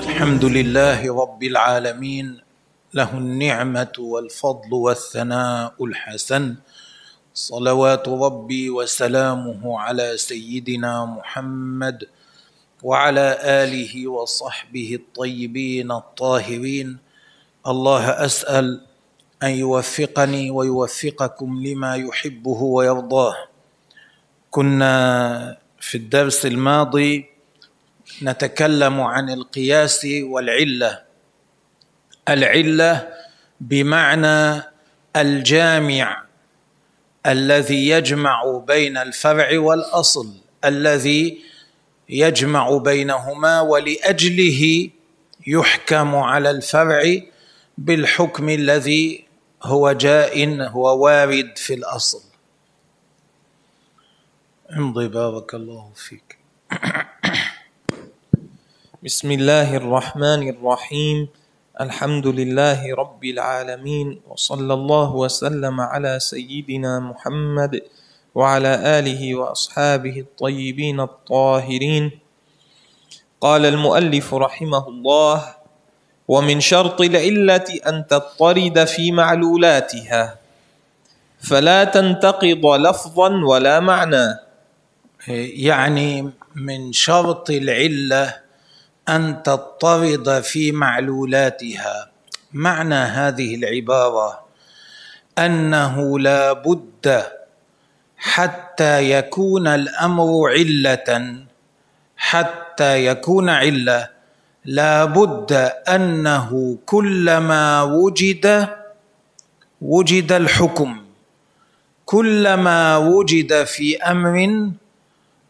الحمد لله رب العالمين له النعمة والفضل والثناء الحسن. صلوات ربي وسلامه على سيدنا محمد وعلى آله وصحبه الطيبين الطاهرين. الله أسأل أن يوفقني ويوفقكم لما يحبه ويرضاه. كنا في الدرس الماضي نتكلم عن القياس والعلة. العلة بمعنى الجامع الذي يجمع بين الفرع والأصل الذي يجمع بينهما ولأجله يحكم على الفرع بالحكم الذي هو جاء هو وارد في الأصل. امضي بارك الله فيك. بسم الله الرحمن الرحيم الحمد لله رب العالمين وصلى الله وسلم على سيدنا محمد وعلى اله واصحابه الطيبين الطاهرين قال المؤلف رحمه الله ومن شرط العله ان تضطرد في معلولاتها فلا تنتقض لفظا ولا معنى يعني من شرط العله أن تضطرد في معلولاتها. معنى هذه العبارة أنه لا بد حتى يكون الأمر علة. حتى يكون علة لا بد أنه كلما وجد وجد الحكم. كلما وجد في أمر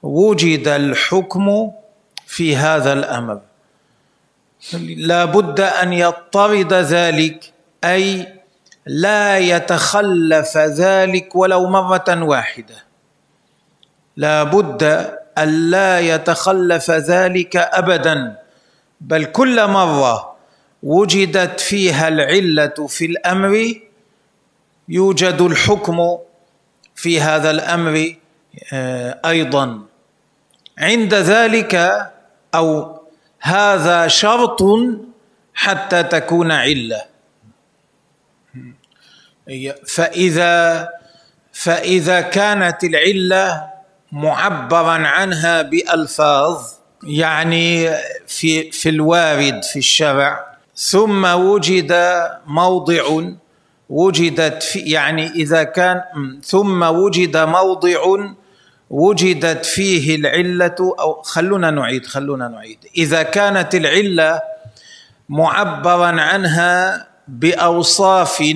وجد الحكم في هذا الأمر. لا بد أن يضطرد ذلك أي لا يتخلف ذلك ولو مرة واحدة. لا بد أن لا يتخلف ذلك ابدا بل كل مرة وجدت فيها العلة في الأمر يوجد الحكم في هذا الأمر آه، أيضا. عند ذلك أو هذا شرط حتى تكون علة. فإذا فإذا كانت العلة معبرا عنها بألفاظ يعني في في الوارد في الشرع ثم وجد موضع وجدت في يعني إذا كان ثم وجد موضع وجدت فيه العلة أو خلونا نعيد خلونا نعيد. إذا كانت العلة معبرا عنها بأوصاف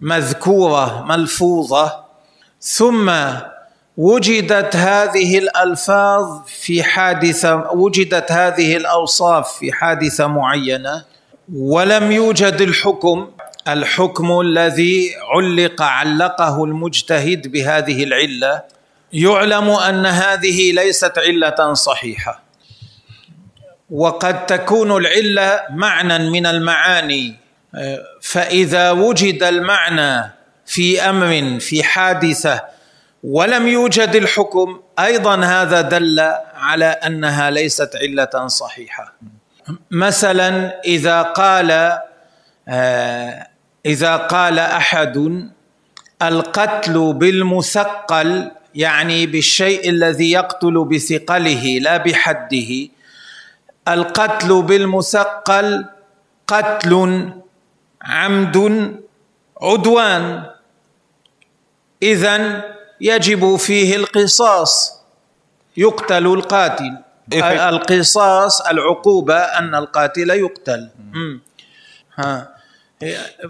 مذكورة ملفوظة ثم وجدت هذه الألفاظ في حادثة وجدت هذه الأوصاف في حادثة معينة ولم يوجد الحكم الحكم الذي علق علقه المجتهد بهذه العلة يعلم أن هذه ليست علة صحيحة. وقد تكون العلة معنى من المعاني. فإذا وجد المعنى في أمر في حادثة ولم يوجد الحكم أيضا هذا دل على أنها ليست علة صحيحة. مثلا إذا قال إذا قال أحد القتل بالمثقل يعني بالشيء الذي يقتل بثقله لا بحده. القتل بالمثقل قتل عمد عدوان. اذا يجب فيه القصاص. يقتل القاتل. القصاص العقوبة أن القاتل يقتل. ها.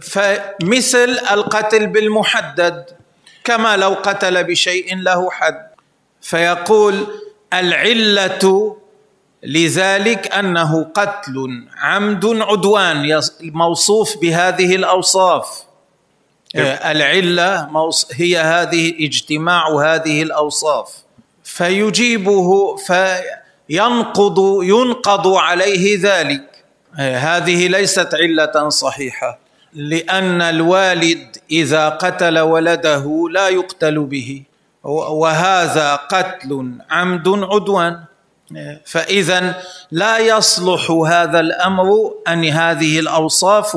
فمثل القتل بالمحدد. كما لو قتل بشيء له حد. فيقول العلة لذلك أنه قتل عمد عدوان موصوف بهذه الأوصاف. العلة هي هذه اجتماع هذه الأوصاف. فيجيبه فينقض ينقض عليه ذلك. هذه ليست علة صحيحة. لأن الوالد إذا قتل ولده لا يقتل به وهذا قتل عمد عدوان. فاذا لا يصلح هذا الأمر أن هذه الأوصاف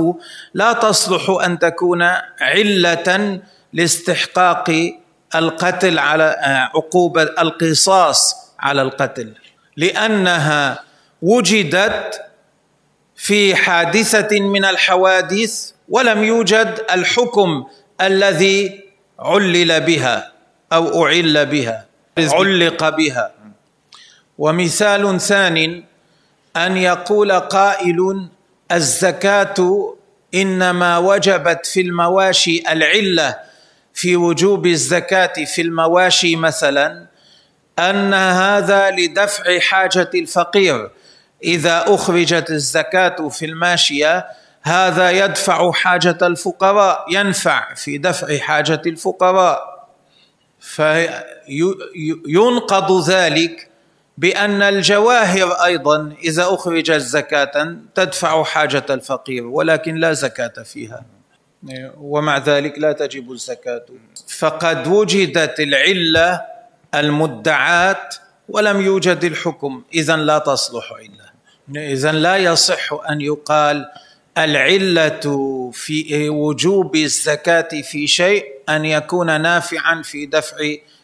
لا تصلح أن تكون علة لاستحقاق القتل على عقوبه القصاص على القتل. لأنها وجدت في حادثة من الحوادث ولم يوجد الحكم الذي علل بها أو أعل بها علق بها. ومثال ثان أن يقول قائل الزكاة إنما وجبت في المواشي العلة في وجوب الزكاة في المواشي مثلا أن هذا لدفع حاجة الفقير. إذا أخرجت الزكاة في الماشية هذا يدفع حاجة الفقراء ينفع في دفع حاجة الفقراء. فينقض ذلك بأن الجواهر أيضا إذا أخرجت زكاة تدفع حاجة الفقير ولكن لا زكاة فيها. ومع ذلك لا تجب الزكاة. فقد وجدت العلة المدعاة ولم يوجد الحكم اذا لا تصلح عله اذا لا يصح أن يقال العلة في وجوب الزكاة في شيء أن يكون نافعا في دفع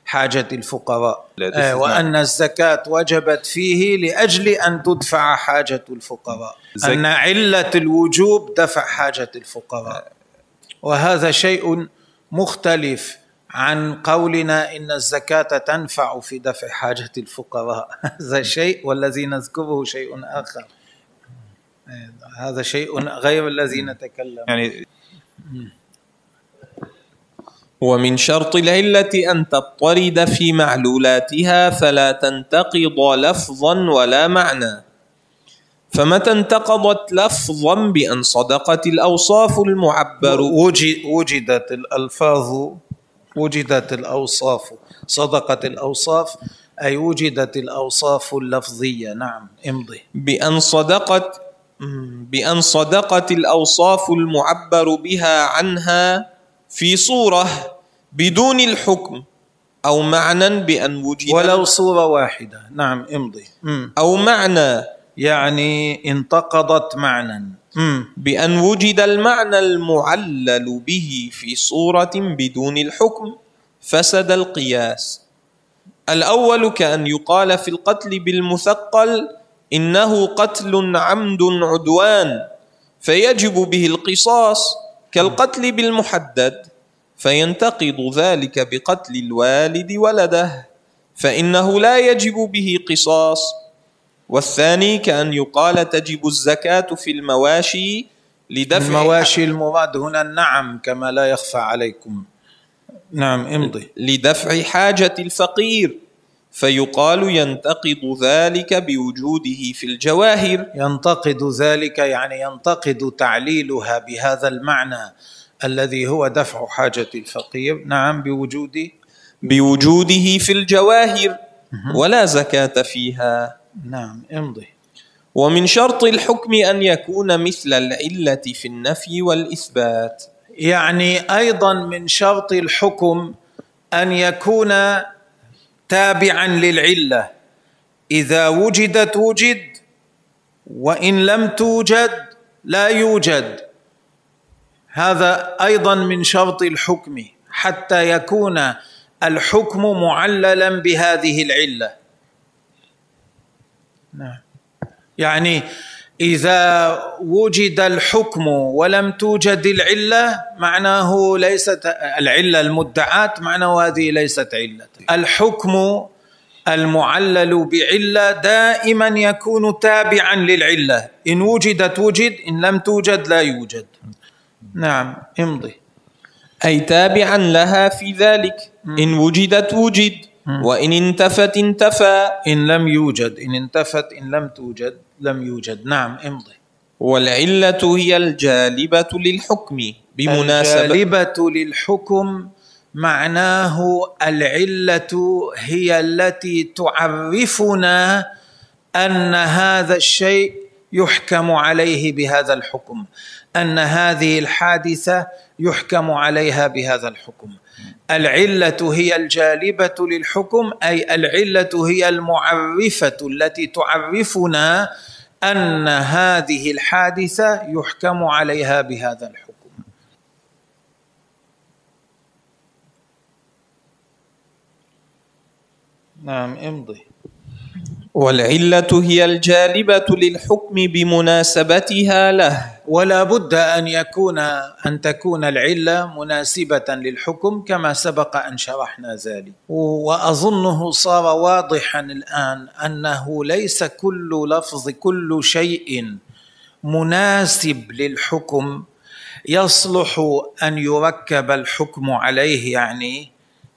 حاجة الفقراء. آه وأن الزكاة وجبت فيه لأجل أن تدفع حاجة الفقراء. أن علة الوجوب دفع حاجة الفقراء. وهذا شيء مختلف عن قولنا إن الزكاة تنفع في دفع حاجة الفقراء. هذا شيء والذي نذكره شيء آخر. هذا شيء غير الذي نتكلم. يعني ومن شرط العلة أن تضطرد في معلولاتها فلا تنتقض لفظا ولا معنى. فمتى انتقضت لفظا بأن صدقت الأوصاف المعبر؟ وجدت الألفاظ وجدت الأوصاف صدقت الأوصاف أي وجدت الأوصاف اللفظية. نعم امضي. بأن صدقت بأن صدقت الأوصاف المعبر بها عنها في صورة بدون الحكم أو معنى بأن وجد ولو صورة واحدة. نعم امضي. أو معنى. يعني انتقضت معنى. بأن وجد المعنى المعلل به في صورة بدون الحكم فسد القياس. الأول كأن يقال في القتل بالمثقل إنه قتل عمد عدوان فيجب به القصاص كالقتل بالمحدد فينتقض ذلك بقتل الوالد ولده فإنه لا يجب به قصاص. والثاني كأن يقال تجب الزكاة في المواشي لدفع المواشي المراد هنا النعم كما لا يخفى عليكم. نعم امضي. لدفع حاجة الفقير. فيقال ينتقض ذلك بوجوده في الجواهر. ينتقد ذلك يعني ينتقد تعليلها بهذا المعنى الذي هو دفع حاجة الفقير. نعم بوجود بوجوده في الجواهر. ولا زكاة فيها. نعم امضي. ومن شرط الحكم أن يكون مثل العلة في النفي والإثبات. يعني أيضا من شرط الحكم أن يكون تابعا للعلة. إذا وجدت وجد وإن لم توجد لا يوجد. هذا أيضا من شرط الحكم حتى يكون الحكم معللا بهذه العلة. نعم. يعني إذا وجد الحكم ولم توجد العلة معناه ليست العلة المدعاة معناه هذه ليست علة. الحكم المعلل بعلة دائما يكون تابعا للعلة. إن وجدت وجد إن لم توجد لا يوجد. نعم امضي. أي تابعا لها في ذلك. إن وجدت وجد وإن انتفت انتفى. إن لم يوجد إن انتفت إن لم توجد. لم يوجد. نعم امضي. والعلة هي الجالبة للحكم. بمناسبة الجالبة للحكم معناه العلة هي التي تعرفنا أن هذا الشيء يحكم عليه بهذا الحكم أن هذه الحادثة يحكم عليها بهذا الحكم. العلة هي الجالبة للحكم أي العلة هي المعرفة التي تعرفنا أن هذه الحادثة يحكم عليها بهذا الحكم. نعم امضي. والعلة هي الجالبة للحكم بمناسبتها له. ولا بد أن يكون أن تكون العلة مناسبة للحكم كما سبق أن شرحنا ذلك. وأظنه صار واضحا الآن أنه ليس كل لفظ كل شيء مناسب للحكم. يصلح أن يركب الحكم عليه يعني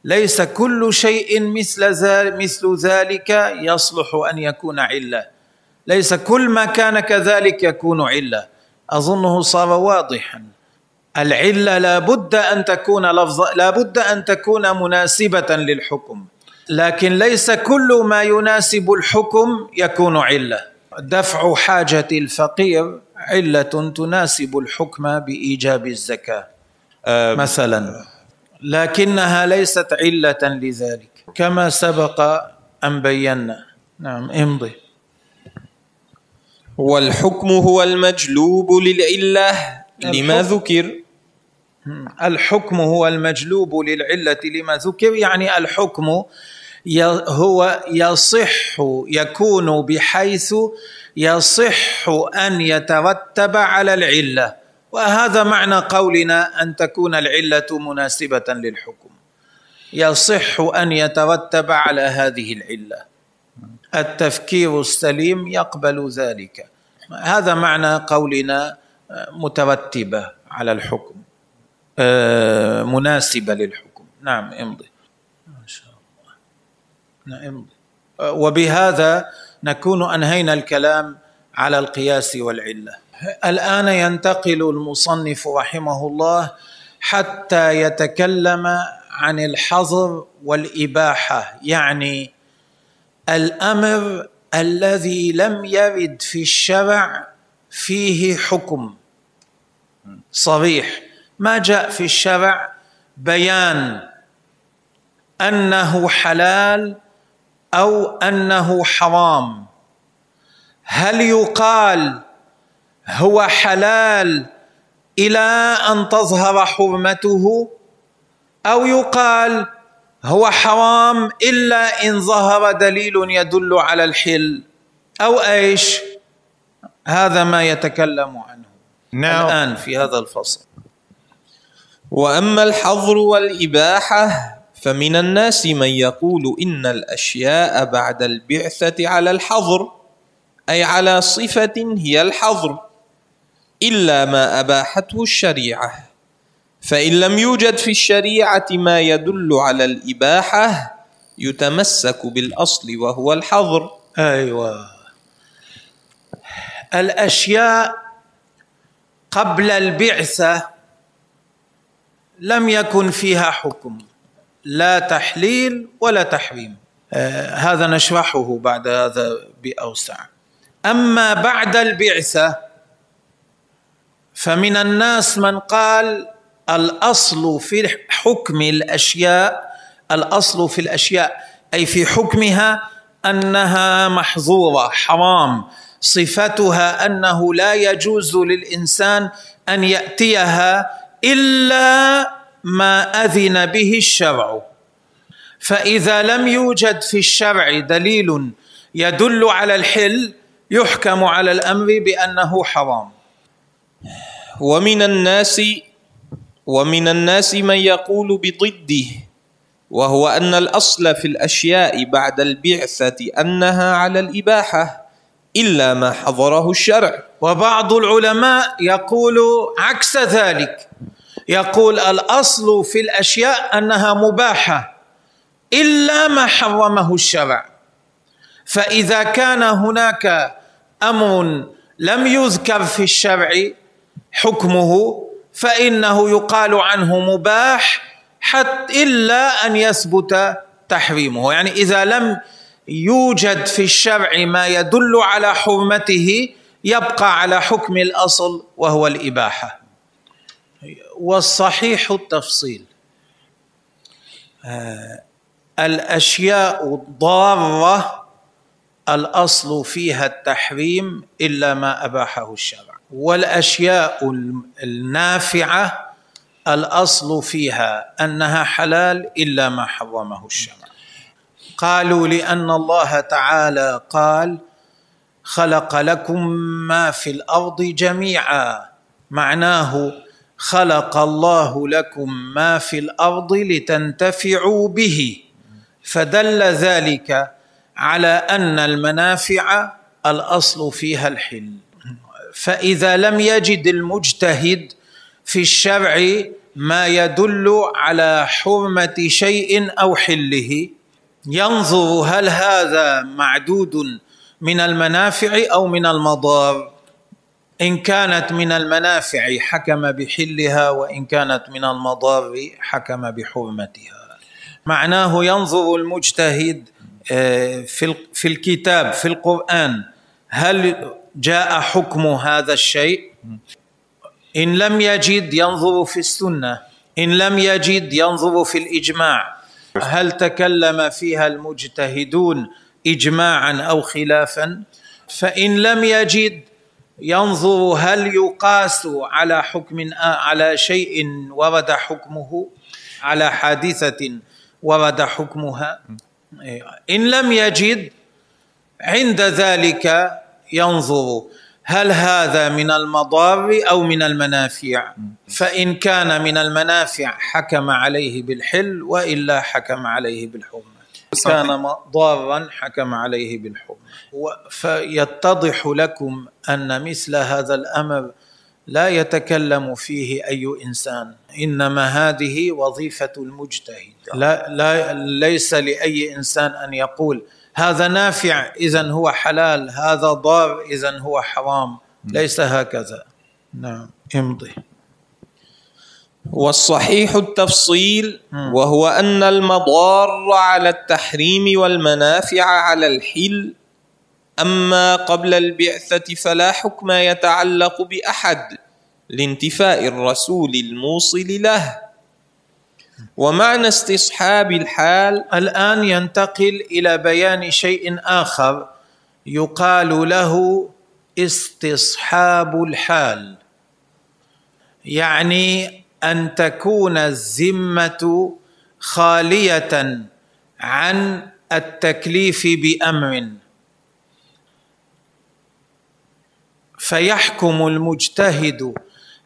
ليس كل شيء مثل ذلك مثل ذلك يصلح أن يكون عله. ليس كل ما كان كذلك يكون عله. أظنه صار واضحا. العلة لا بد أن تكون لفظ لا بد أن تكون مناسبة للحكم. لكن ليس كل ما يناسب الحكم يكون عله. دفع حاجة الفقير عله تناسب الحكم بإيجاب الزكاة. مثلا. لكنها ليست علة لذلك كما سبق أن بينا. نعم امضي. والحكم هو المجلوب للعلة لما ذكر. الحكم هو المجلوب للعلة لما ذكر يعني الحكم هو يصح يكون بحيث يصح أن يترتب على العلة. وهذا معنى قولنا أن تكون العلة مناسبة للحكم. يصح أن يترتب على هذه العلة. التفكير السليم يقبل ذلك. هذا معنى قولنا مترتبة على الحكم. آه، مناسبة للحكم. نعم امضي. ما شاء الله. نعم امضي. وبهذا نكون أنهينا الكلام على القياس والعلة. الآن ينتقل المصنف رحمه الله حتى يتكلم عن الحظر والإباحة يعني الأمر الذي لم يرد في الشرع فيه حكم. صريح. ما جاء في الشرع؟ بيان أنه حلال أو أنه حرام. هل يقال هو حلال إلى أن تظهر حرمته أو يقال هو حرام إلا إن ظهر دليل يدل على الحل أو إيش؟ هذا ما يتكلم عنه نعم. الآن في هذا الفصل. وأما الحظر والإباحة فمن الناس من يقول إن الأشياء بعد البعثة على الحظر أي على صفة هي الحظر. إلا ما أباحته الشريعة. فإن لم يوجد في الشريعة ما يدل على الإباحة يتمسك بالأصل وهو الحظر. أيوه. الأشياء قبل البعثة لم يكن فيها حكم لا تحليل ولا تحريم. آه هذا نشرحه بعد هذا بأوسع. أما بعد البعثة فمن الناس من قال الأصل في حكم الأشياء الأصل في الأشياء أي في حكمها أنها محظورة حرام. صفتها أنه لا يجوز للإنسان أن يأتيها إلا ما أذن به الشرع. فإذا لم يوجد في الشرع دليل يدل على الحل يحكم على الأمر بأنه حرام. ومن الناس ومن الناس من يقول بضده وهو أن الأصل في الأشياء بعد البعثة أنها على الإباحة إلا ما حضره الشرع. وبعض العلماء يقول عكس ذلك. يقول الأصل في الأشياء أنها مباحة إلا ما حرمه الشرع. فإذا كان هناك أمر لم يذكر في الشرع حكمه فإنه يقال عنه مباح حتى إلا أن يثبت تحريمه. يعني إذا لم يوجد في الشرع ما يدل على حرمته يبقى على حكم الأصل وهو الإباحة. والصحيح التفصيل. آه، الأشياء الضارة الأصل فيها التحريم إلا ما أباحه الشرع. والأشياء النافعة الأصل فيها أنها حلال إلا ما حرمه الشرع قالوا لأن الله تعالى قال خلق لكم ما في الأرض جميعا معناه خلق الله لكم ما في الأرض لتنتفعوا به فدل ذلك على أن المنافع الأصل فيها الحل. فإذا لم يجد المجتهد في الشرع ما يدل على حرمة شيء أو حله ينظر هل هذا معدود من المنافع أو من المضار. إن كانت من المنافع حكم بحلها وإن كانت من المضار حكم بحرمتها. معناه ينظر المجتهد آه، في في الكتاب في القرآن هل جاء حكم هذا الشيء. إن لم يجد ينظر في السنة. إن لم يجد ينظر في الإجماع. هل تكلم فيها المجتهدون اجماعا أو خلافا؟ فإن لم يجد ينظر هل يقاس على حكم على شيء ورد حكمه؟ على حادثة ورد حكمها. إن لم يجد عند ذلك ينظر هل هذا من المضار أو من المنافع؟ فإن كان من المنافع حكم عليه بالحل وإلا حكم عليه بالحرمة. كان ضارا حكم عليه بالحرمة. فيتضح لكم أن مثل هذا الأمر لا يتكلم فيه أي إنسان. إنما هذه وظيفة المجتهد. لا, لا ليس لأي إنسان أن يقول هذا نافع اذا هو حلال. هذا ضار اذا هو حرام. ليس هكذا. نعم امضي. والصحيح التفصيل وهو أن المضار على التحريم والمنافع على الحل أما قبل البعثة فلا حكم يتعلق بأحد لانتفاء الرسول الموصل له. ومعنى استصحاب الحال الآن ينتقل إلى بيان شيء آخر يقال له استصحاب الحال. يعني أن تكون الذمة خالية عن التكليف بأمر. فيحكم المجتهد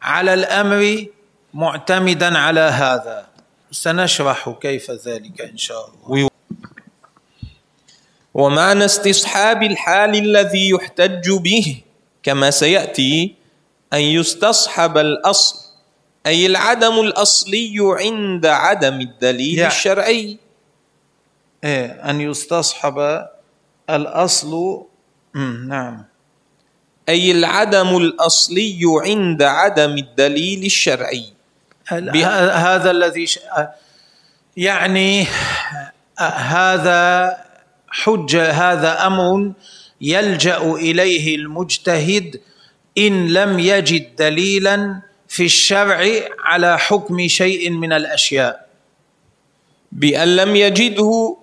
على الأمر معتمدا على هذا. سنشرح كيف ذلك إن شاء الله. ومعنى استصحاب الحال الذي يحتج به كما سيأتي أن يستصحب الأصل أي العدم الأصلي عند عدم الدليل يعني الشرعي. إيه أن يستصحب الأصل نعم. أي العدم الأصلي عند عدم الدليل الشرعي. هذا الذي يعني هذا حجه هذا أمر يلجأ إليه المجتهد إن لم يجد دليلا في الشرع على حكم شيء من الأشياء. بأن لم يجده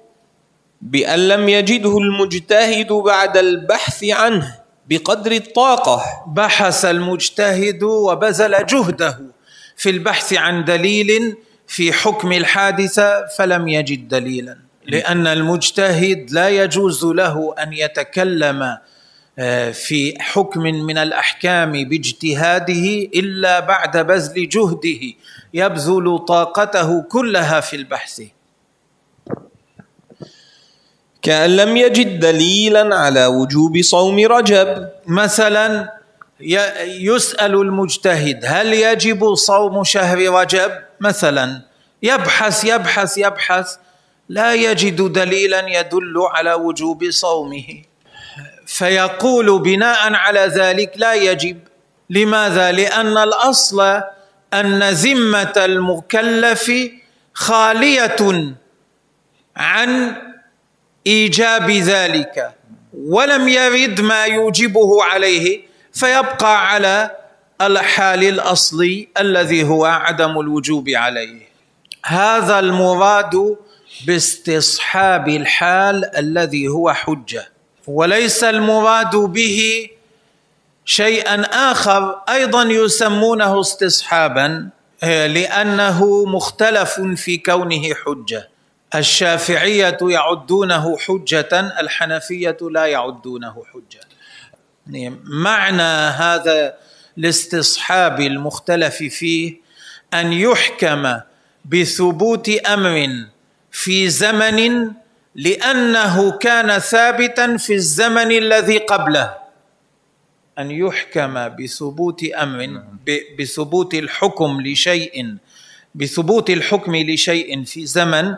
بأن لم يجده المجتهد بعد البحث عنه بقدر الطاقة. بحث المجتهد وبذل جهده. في البحث عن دليل في حكم الحادثه فلم يجد دليلا. لأن المجتهد لا يجوز له أن يتكلم آه، في حكم من الأحكام باجتهاده إلا بعد بذل جهده يبذل طاقته كلها في البحث. كأن لم يجد دليلا على وجوب صوم رجب. مثلا يسأل المجتهد هل يجب صوم شهر رجب؟ مثلا يبحث يبحث يبحث لا يجد دليلا يدل على وجوب صومه. فيقول بناء على ذلك لا يجب. لماذا؟ لأن الأصل أن ذمة المكلف خالية عن إيجاب ذلك ولم يرد ما يوجبه عليه. فيبقى على الحال الأصلي الذي هو عدم الوجوب عليه. هذا المراد باستصحاب الحال الذي هو حجة وليس المراد به شيئا آخر أيضا يسمونه استصحابا لأنه مختلف في كونه حجة. الشافعية يعدونه حجة الحنفية لا يعدونه حجة. معنى هذا الاستصحاب المختلف فيه أن يحكم بثبوت أمر في زمن لأنه كان ثابتا في الزمن الذي قبله. أن يحكم بثبوت أمر بثبوت الحكم لشيء بثبوت الحكم لشيء في زمن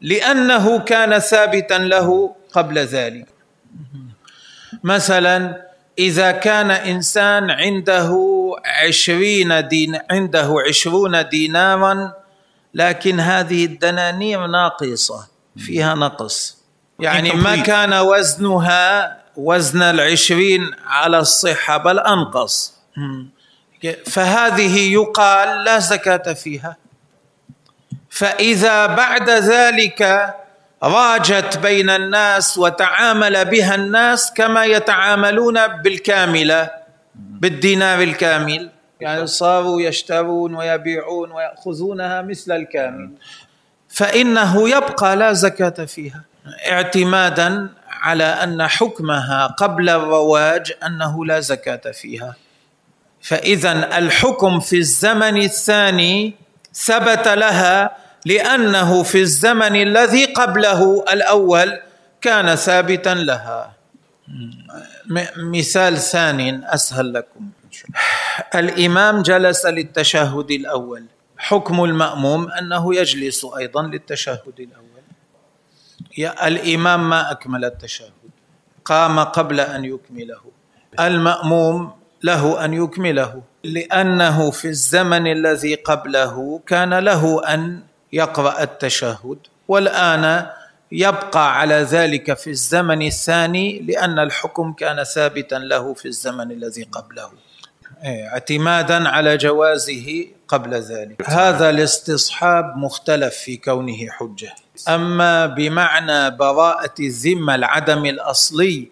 لأنه كان ثابتا له قبل ذلك. مثلا إذا كان إنسان عنده عشرين دين عنده عشرون دينارا لكن هذه الدنانير ناقصة فيها نقص. يعني ما كان وزنها وزن العشرين على الصحة بل أنقص. فهذه يقال لا زكاة فيها. فإذا بعد ذلك راجت بين الناس وتعامل بها الناس كما يتعاملون بالكاملة بالدينار الكامل. يعني صاروا يشترون ويبيعون ويأخذونها مثل الكامل. فإنه يبقى لا زكاة فيها. اعتمادا على أن حكمها قبل الرواج أنه لا زكاة فيها. فاذا الحكم في الزمن الثاني ثبت لها لأنه في الزمن الذي قبله الأول كان ثابتا لها. مثال ثاني أسهل لكم. الإمام جلس للتشهد الأول. حكم المأموم أنه يجلس أيضا للتشهد الأول. الإمام ما أكمل التشهد. قام قبل أن يكمله. المأموم له أن يكمله. لأنه في الزمن الذي قبله كان له أن يقرأ التشهد والآن يبقى على ذلك في الزمن الثاني لأن الحكم كان ثابتا له في الزمن الذي قبله. إيه، اعتمادا على جوازه قبل ذلك. هذا الاستصحاب مختلف في كونه حجة. أما بمعنى براءة الذمة العدم الأصلي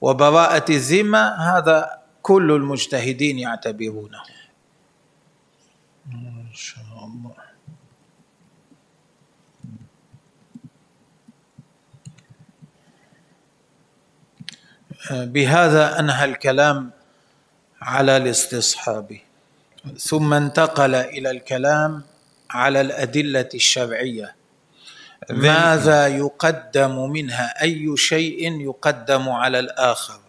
وبراءة الذمة هذا كل المجتهدين يعتبرونه. ما شاء الله. بهذا أنهى الكلام على الاستصحاب ثم انتقل إلى الكلام على الأدلة الشرعية. ماذا يقدم منها؟ أي شيء يقدم على الآخر؟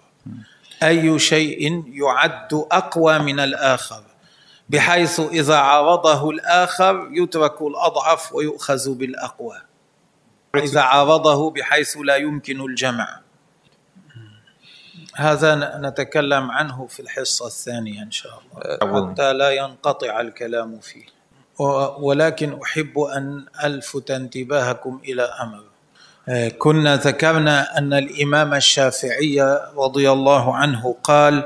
أي شيء يعد أقوى من الآخر؟ بحيث إذا عارضه الآخر يترك الأضعف ويؤخذ بالأقوى. إذا عارضه بحيث لا يمكن الجمع. هذا نتكلم عنه في الحصة الثانية إن شاء الله. حتى لا ينقطع الكلام فيه. ولكن أحب أن ألفت انتباهكم إلى أمر. كنا ذكرنا أن الإمام الشافعي رضي الله عنه قال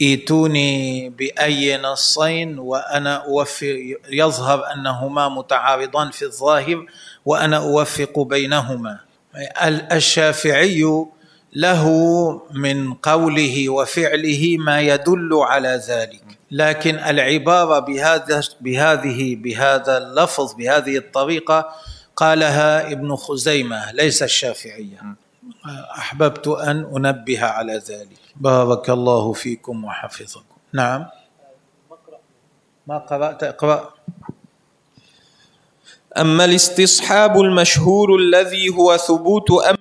إيتوني بأي نصين وأنا اوفق يظهر أنهما متعارضان في الظاهر وأنا أوفق بينهما. الشافعي له من قوله وفعله ما يدل على ذلك. لكن العبارة بهذا بهذه بهذا اللفظ بهذه الطريقة قالها ابن خزيمة ليس الشافعية. أحببت أن أنبه على ذلك. بارك الله فيكم وحفظكم. نعم. ما قرأت؟ اقرأ. أما الاستصحاب المشهور الذي هو ثبوت أمر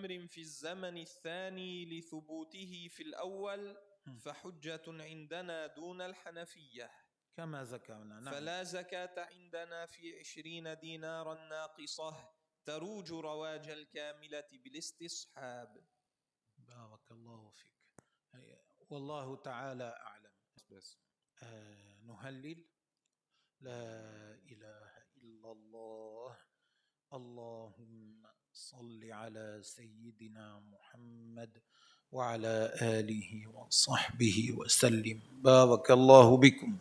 الزمن الثاني لثبوته في الأول فحجة عندنا دون الحنفية. كما ذكرنا نعم. فلا زكاة عندنا في عشرين دينارا ناقصة تروج رواج الكاملة بالاستصحاب. بارك الله فيك. والله تعالى أعلم. بس. آه نهلل. لا إله إلا الله. اللهم صل على سيدنا محمد وعلى آله وصحبه وسلم. بارك الله بكم.